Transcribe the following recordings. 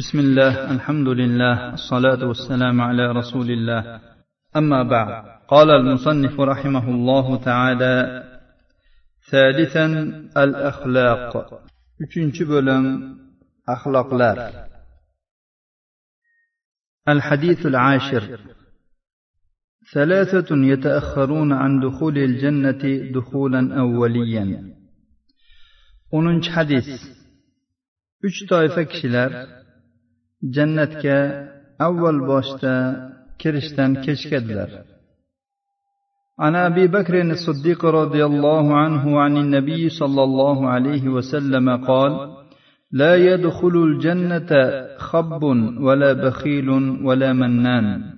بسم الله الحمد لله الصلاة والسلام على رسول الله. أما بعد قال المصنف رحمه الله تعالى ثالثا الأخلاق. üçüncü bölüm ahlaklar الحديث العاشر. ثلاثة يتأخرون عن دخول الجنة دخولا أوليا. 10 hadis uch toifa kishilar jannatga avval boshda kirishdan kechikadilar عن ابي بكر الصديق رضي الله عنه عن النبي صلى الله عليه وسلم قال لا يدخل الجنه خب ولا بخيل ولا منان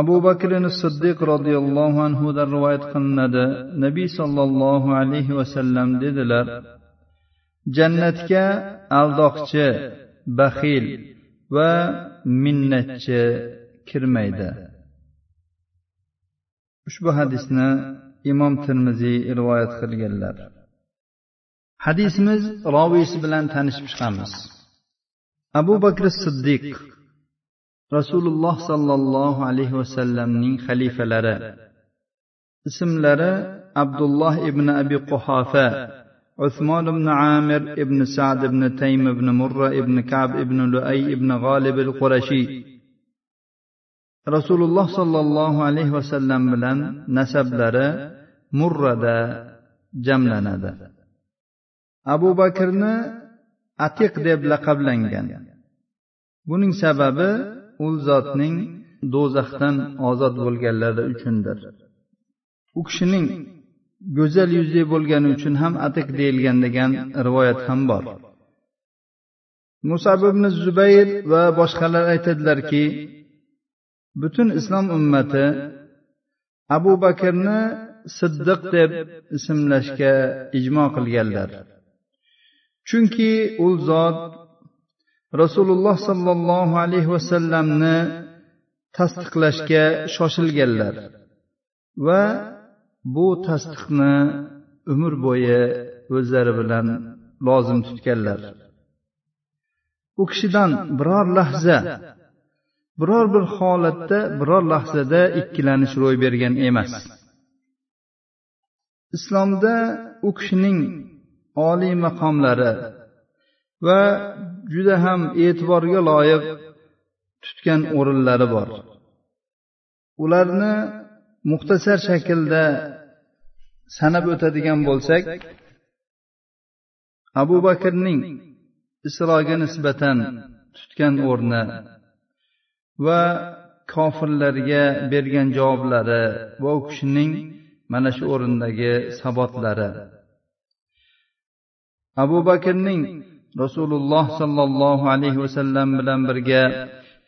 abu bakr siddiq roziyallohu anhudan rivoyat qilinadi nabiy sollallohu alayhi vasallam dedilar jannatga aldoqchi baxil va minnatchi kirmaydi. Ushbu hadisni imom termiziy rivoyat qilganlar. Hadisimiz roviysi bilan tanishib chiqamiz. Abu bakr siddiq rasululloh sollallohu alayhi vasallamning xalifalari. Ismlari abdulloh ibn abi quhofa عثمان بن عامر بن سعد بن تيم بن مرة بن كعب بن لؤي بن غالب القرشي rasululloh sollallohu alayhi vasallam bilan nasablari murrada jamlanadi abu bakrni atiq deb laqablangan buning sababi u zotning do'zaxdan ozod bo'lganlari uchundir u kishining go'zal yuzli bo'lgani uchun ham atik deyilgan degan rivoyat ham bor. Musab ibn zubayr va boshqalar aytadilarki butun islom ummati abu bakrni siddiq deb ismlashga ijmo qilganlar. Chunki u zot rasululloh sollallohu alayhi vasallamni tasdiqlashga shoshilganlar va bu tasdiqni umr bo'yi o'zlari bilan lozim tutganlar. U kishidan biror lahza biror bir holatda biror lahzada ikkilanish ro'y bergan emas. Islomda u kishining oliy maqomlari va juda ham e'tiborga loyiq tutgan o'rinlari bor. Ularni muxtasar shaklda sanab o'tadigan bo'lsak abu bakrning isroga nisbatan tutgan o'rni va kofirlarga bergan javoblari va u kishining mana shu o'rindagi sabotlari. Abu bakrning rasululloh sollallohu alayhi vasallam bilan birga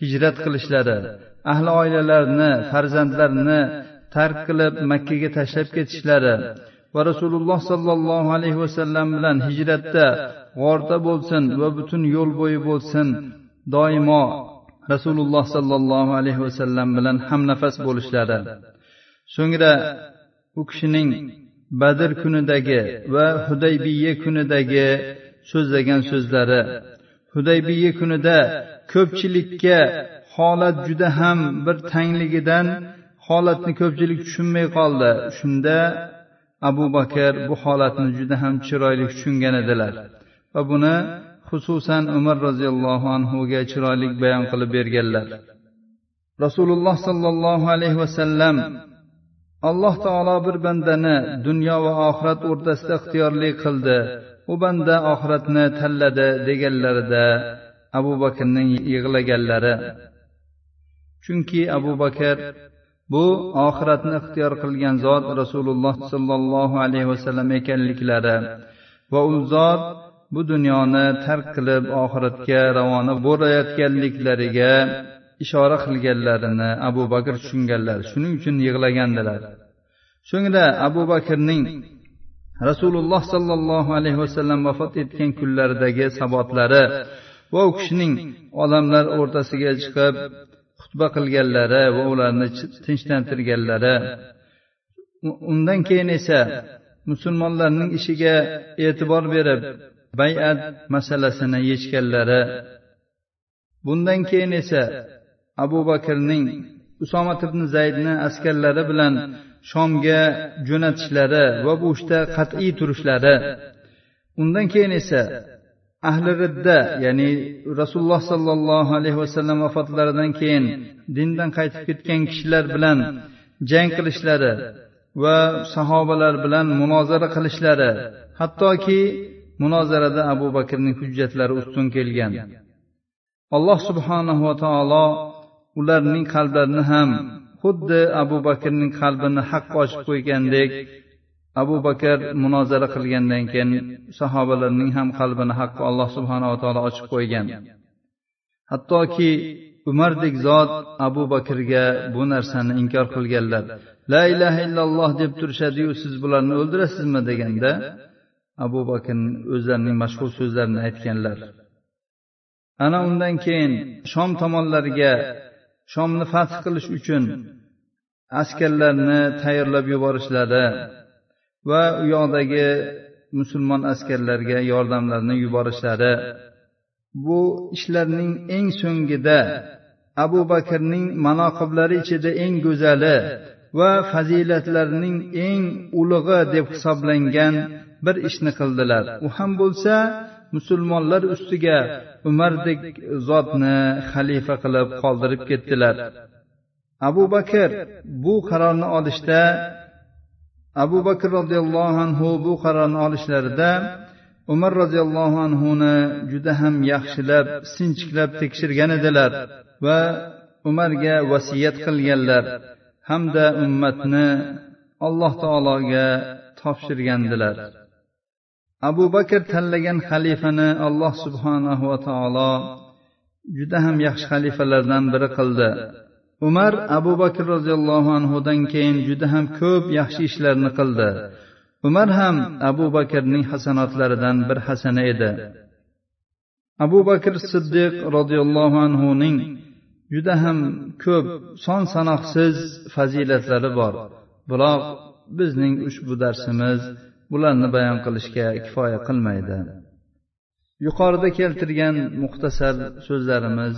hijrat qilishlari ahli oilalarni farzandlarini tark qilib makkaga tashlab ketishlari va rasululloh sollallohu alayhi vasallam bilan hijratda g'orda bo'lsin va butun yo'l bo'yi bo'lsin doimo rasululloh sollallohu alayhi vasallam bilan hamnafas bo'lishlari. So'ngra u kishining badr kunidagi va hudaybiya kunidagi so'zlagan so'zlari. Hudaybiya kunida ko'pchilikka holat juda ham bir tangligidan holatni ko'pchilik tushunmay qoldi. Shunda abu bakr bu holatni juda ham chiroyli tushungan edilar va buni xususan umar roziyallohu anhuga chiroyli bayon qilib berganlar. Rasululloh sollallohu alayhi vasallam alloh taolo bir bandani dunyo va oxirat o'rtasida ixtiyorli qildi. U banda oxiratni tanladi deganlarida abu bakrning yig'laganlari. Chunki abu bakr bu oxiratni ixtiyor qilgan zot rasululloh sollallohu alayhi vasallam ekanliklari va u zot bu dunyoni tark qilib oxiratga ravona bo'layotganliklariga ishora qilganlarini abu bakr tushunganlar shuning uchun yig'lagandilar. So'ngra abu bakrning rasululloh sollallohu alayhi vasallam vafot etgan kunlaridagi sabotlari va u kishining odamlar o'rtasiga chiqib xutba qilganlari va ularni tinchlantirganlari. Undan keyin esa musulmonlarning ishiga e'tibor berib bayat masalasini yechganlari. Bundan keyin esa abu bakrning usomat ibn zaydni askarlari bilan shomga jo'natishlari va bu ishda qat'iy turishlari. Undan keyin esa ahli ridda ya'ni rasululloh sollallohu alayhi vasallam vafotlaridan keyin dindan qaytib ketgan kishilar bilan jang qilishlari va sahobalar bilan munozara qilishlari hattoki munozarada abu bakrning hujjatlari ustun kelgan. Alloh subhanahu va taolo ularning qalblarini ham xuddi abu bakrning qalbini haqqa ochib qo'ygandek abu bakr munozara qilgandan keyin sahobalarning ham qalbini haqqi alloh subhanava taolo ochib qo'ygan. Hattoki umardek zot abu bakrga bu narsani inkor qilganlar. La ilaha illalloh deb turishadiyu siz bularni o'ldirasizmi deganda abu bakr o'zlarining mashhur so'zlarini aytganlar. Ana undan keyin shom tomonlariga shomni fath qilish uchun askarlarni tayyorlab yuborishlari va u yoqdagi musulmon askarlarga yordamlarni yuborishlari. Bu ishlarning eng so'ngida abu bakrning manoqiblari ichida eng go'zali va fazilatlarining eng ulug'i deb hisoblangan bir ishni qildilar. U ham bo'lsa musulmonlar ustiga umardek zotni xalifa qilib qoldirib ketdilar. Abu bakr bu qarorni olishda abu bakr roziyallohu anhu bu qarorni olishlarida umar roziyallohu anhuni juda ham yaxshilab sinchiklab tekshirgan edilar va umarga vasiyat qilganlar hamda ummatni alloh taologa topshirgandilar. Abu bakr tanlagan xalifani alloh subhanahu va taolo juda ham yaxshi xalifalardan biri qildi. Umar abu bakr roziyallohu anhudan keyin juda ham ko'p yaxshi ishlarni qildi. Umar ham abu bakrning hasanotlaridan bir hasana edi. Abu bakr siddiq roziyallohu anhuning juda ham ko'p son sanoqsiz fazilatlari bor. Biroq bizning ushbu darsimiz bularni bayon qilishga kifoya qilmaydi. Yuqorida keltirgan muxtasar so'zlarimiz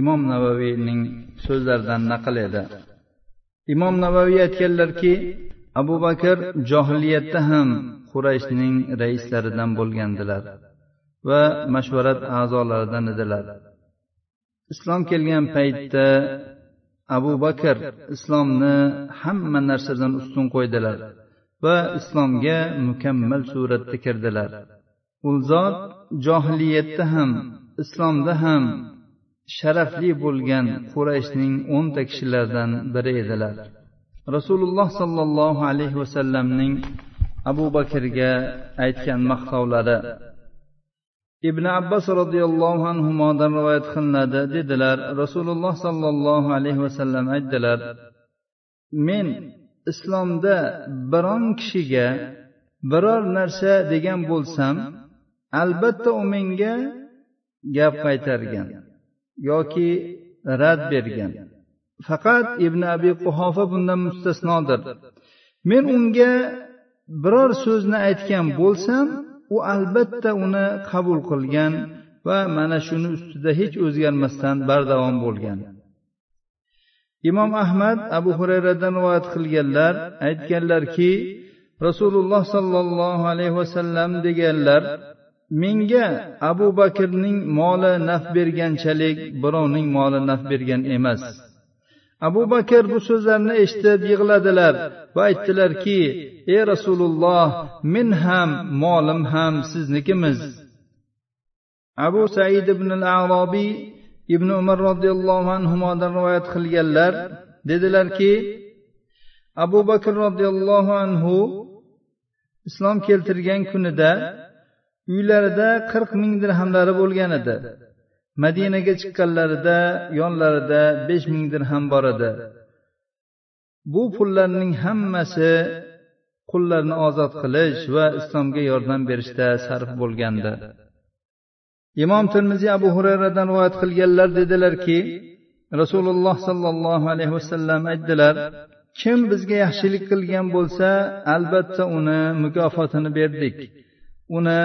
imom navaviyning so'zlaridan naql edi. Imom navaviy aytganlarki abu bakr johiliyatda ham qurayshning raislaridan bo'lgandilar va mashvarat a'zolaridan edilar. Islom kelgan paytda abu bakr islomni hamma narsadan ustun qo'ydilar va islomga mukammal suratda kirdilar. U zot johiliyatda ham islomda ham sharafli bo'lgan qurayshning o'nta kishilaridan biri edilar. Rasululloh sollallohu alayhi vasallamning abu bakrga aytgan maqtovlari ibn abbos roziyallohu anhudan rivoyat qilinadi dedilar. Rasululloh sollallohu alayhi vasallam aytdilar men islomda biron kishiga biror narsa degan bo'lsam albatta u menga gap qaytargan. Yoki rad bergan. Faqat ibn abi quhofa bundan mustasnodir. Men unga biror so'zni aytgan bo'lsam u albatta uni qabul qilgan va mana shuni ustida hech o'zgarmasdan bardavom bo'lgan. Imom ahmad abu hurayradan rivoyat qilganlar aytganlarki rasululloh sollallohu alayhi vasallam deganlar menga abu bakrning moli naf berganchalik birovning moli naf bergan emas. Abu bakr bu so'zlarni eshitib yig'ladilar va aytdilarki ey rasululloh men ham molim ham siznikimiz. Abu said ibn al arobiy ibn umar roziyallohu anhudan rivoyat qilganlar dedilarki abu bakr roziyallohu anhu islom keltirgan kunida uylarida qirq ming dirhamlari bo'lgan edi. Madinaga chiqqanlarida yonlarida besh ming dirham bor edi. Bu pullarning hammasi qullarni ozod qilish va islomga yordam berishda sarf bo'lgandi. Imom termiziy abu hurayradan rivoyat qilganlar dedilarki rasululloh sollallohu alayhi vasallam aytdilar kim bizga yaxshilik qilgan bo'lsa albatta uni mukofotini berdik. Uni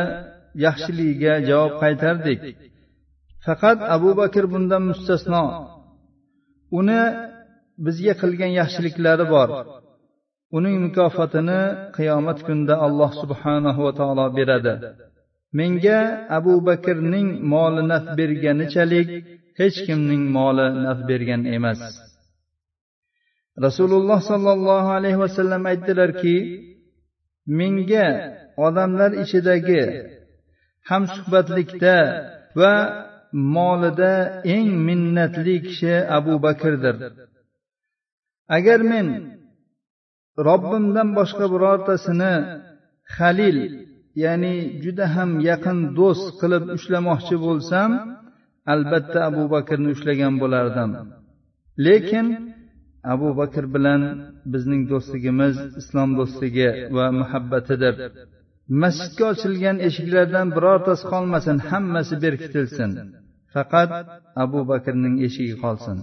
yaxshiligiga javob qaytardik. Faqat abu bakr bundan mustasno. Uni bizga qilgan yaxshiliklari bor. Uning mukofotini qiyomat kunida alloh subhanahu va taolo beradi. Menga abu bakrning moli naf berganichalik hech kimning moli naf bergan emas. Rasululloh sollallohu alayhi vasallam aytdilarki menga odamlar ichidagi hamsuhbatlikda va molida eng minnatli kishi abu bakrdir. Agar men robbimdan boshqa birortasini halil ya'ni juda ham yaqin do'st qilib ushlamoqchi bo'lsam albatta abu bakrni ushlagan bo'lardim. Lekin abu bakr bilan bizning do'stligimiz islom do'stligi va muhabbatidir. Masjidga ochilgan eshiklardan birortasi qolmasin hammasi berkitilsin. Faqat abu bakrning eshigi qolsin.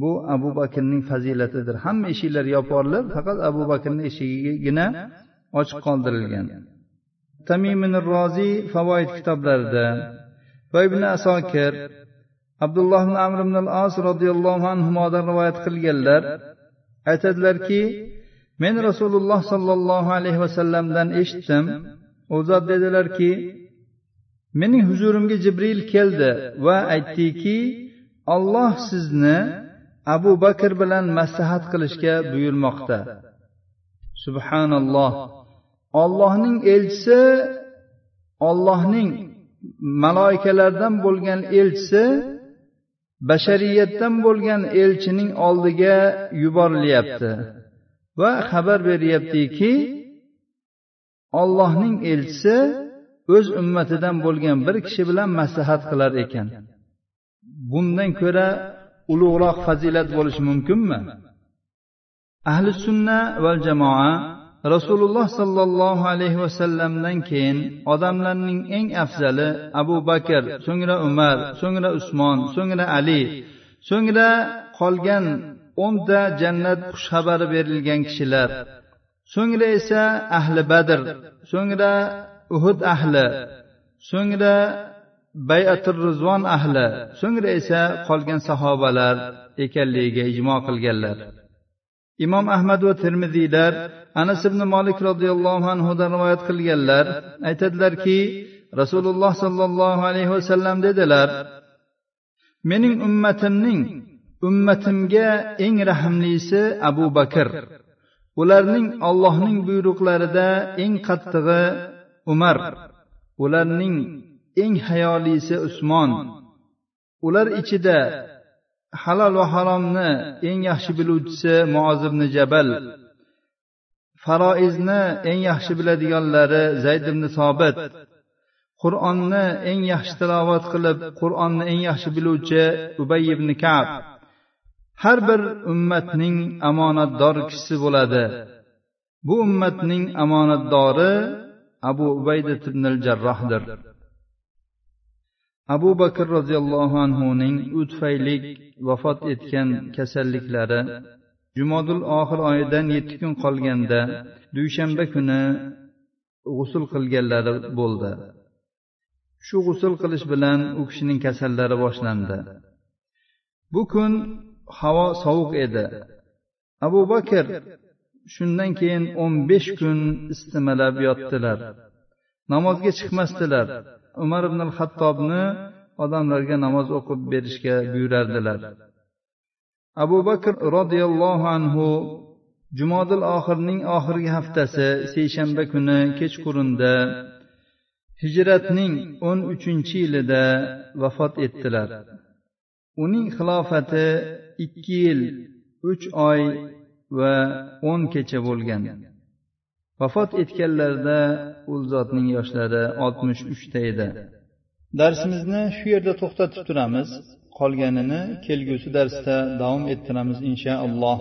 Bu abu bakrning fazilatidir. Hamma eshiklar yopirilib faqat abu bakrni eshigigina ochiq qoldirilgan. Tamimin roziy favoid kitoblarida va ibn asokir abdulloh ibn amr ibn al as roziyallohu anhudan rivoyat qilganlar aytadilarki men rasululloh sollallohu alayhi vasallamdan eshitdim. U zot dedilarki mening huzurimga jibril keldi va aytdiki olloh sizni abu bakr bilan maslahat qilishga buyurmoqda. Subhanalloh. Ollohning elchisi ollohning maloikalardan bo'lgan elchisi bashariyatdan bo'lgan elchining oldiga yuborilyapti. Va xabar beryaptiki ollohning elchisi o'z ummatidan bo'lgan bir kishi bilan maslahat qilar ekan. Bundan ko'ra ulug'roq fazilat bo'lishi mumkinmi? Ahli sunna va jamoa rasululloh sollallohu alayhi vasallamdan keyin odamlarning eng afzali abu bakr so'ngra umar so'ngra usmon so'ngra ali so'ngra qolgan o'nta jannat xushxabari berilgan kishilar. So'ngra esa ahli badr so'ngra uhud ahli so'ngra bayatul rizvon ahli so'ngra esa qolgan sahobalar ekanligiga ijmo qilganlar. Imom ahmad va termiziylar anas ibn molik roziyallohu anhudan rivoyat qilganlar aytadilarki rasululloh sollallohu alayhi vasallam dedilar mening ummatimning ummatimga eng rahmlisi abu bakr. Ularning ollohning buyruqlarida eng qattig'i umar. Ularning eng hayolisi usmon. Ular ichida halol va haromni eng yaxshi biluvchisi muozibn jabal. Faroizni eng yaxshi biladiganlari zayd ibn sobit qur'onni eng yaxshi tilovat qilib qur'onni eng yaxshi biluvchi ubay ibn kab. Har bir ummatning omonatdor kishisi bo'ladi. Bu ummatning omonatdori abu ubayda ibnil jarrohdir abu bakr roziyallohu anhuning u tufayli vafot etgan kasalliklari jumodul oxir oyidan yetti kun qolganda dushanba kuni g'usul qilganlari bo'ldi. Shu g'usul qilish bilan u kishining kasallari boshlandi. Bu kun havo sovuq edi. Abu bakr shundan keyin o'n besh kun istimalab yotdilar. Namozga chiqmasdilar. Umar ibn al hattobni odamlarga namoz o'qib berishga buyurardilar. Abu bakr roziyallohu anhu jumodil oxirning oxirgi haftasi seshanba kuni kechqurunda hijratning o'n uchinchi yilida vafot etdilar. Uning xilofati ikki yil uch oy va o'n kecha bo'lgan. Vafot etganlarida u zotning yoshlari oltmish uchda edi. Darsimizni shu yerda to'xtatib turamiz. Qolganini kelgusi darsda davom ettiramiz inshaalloh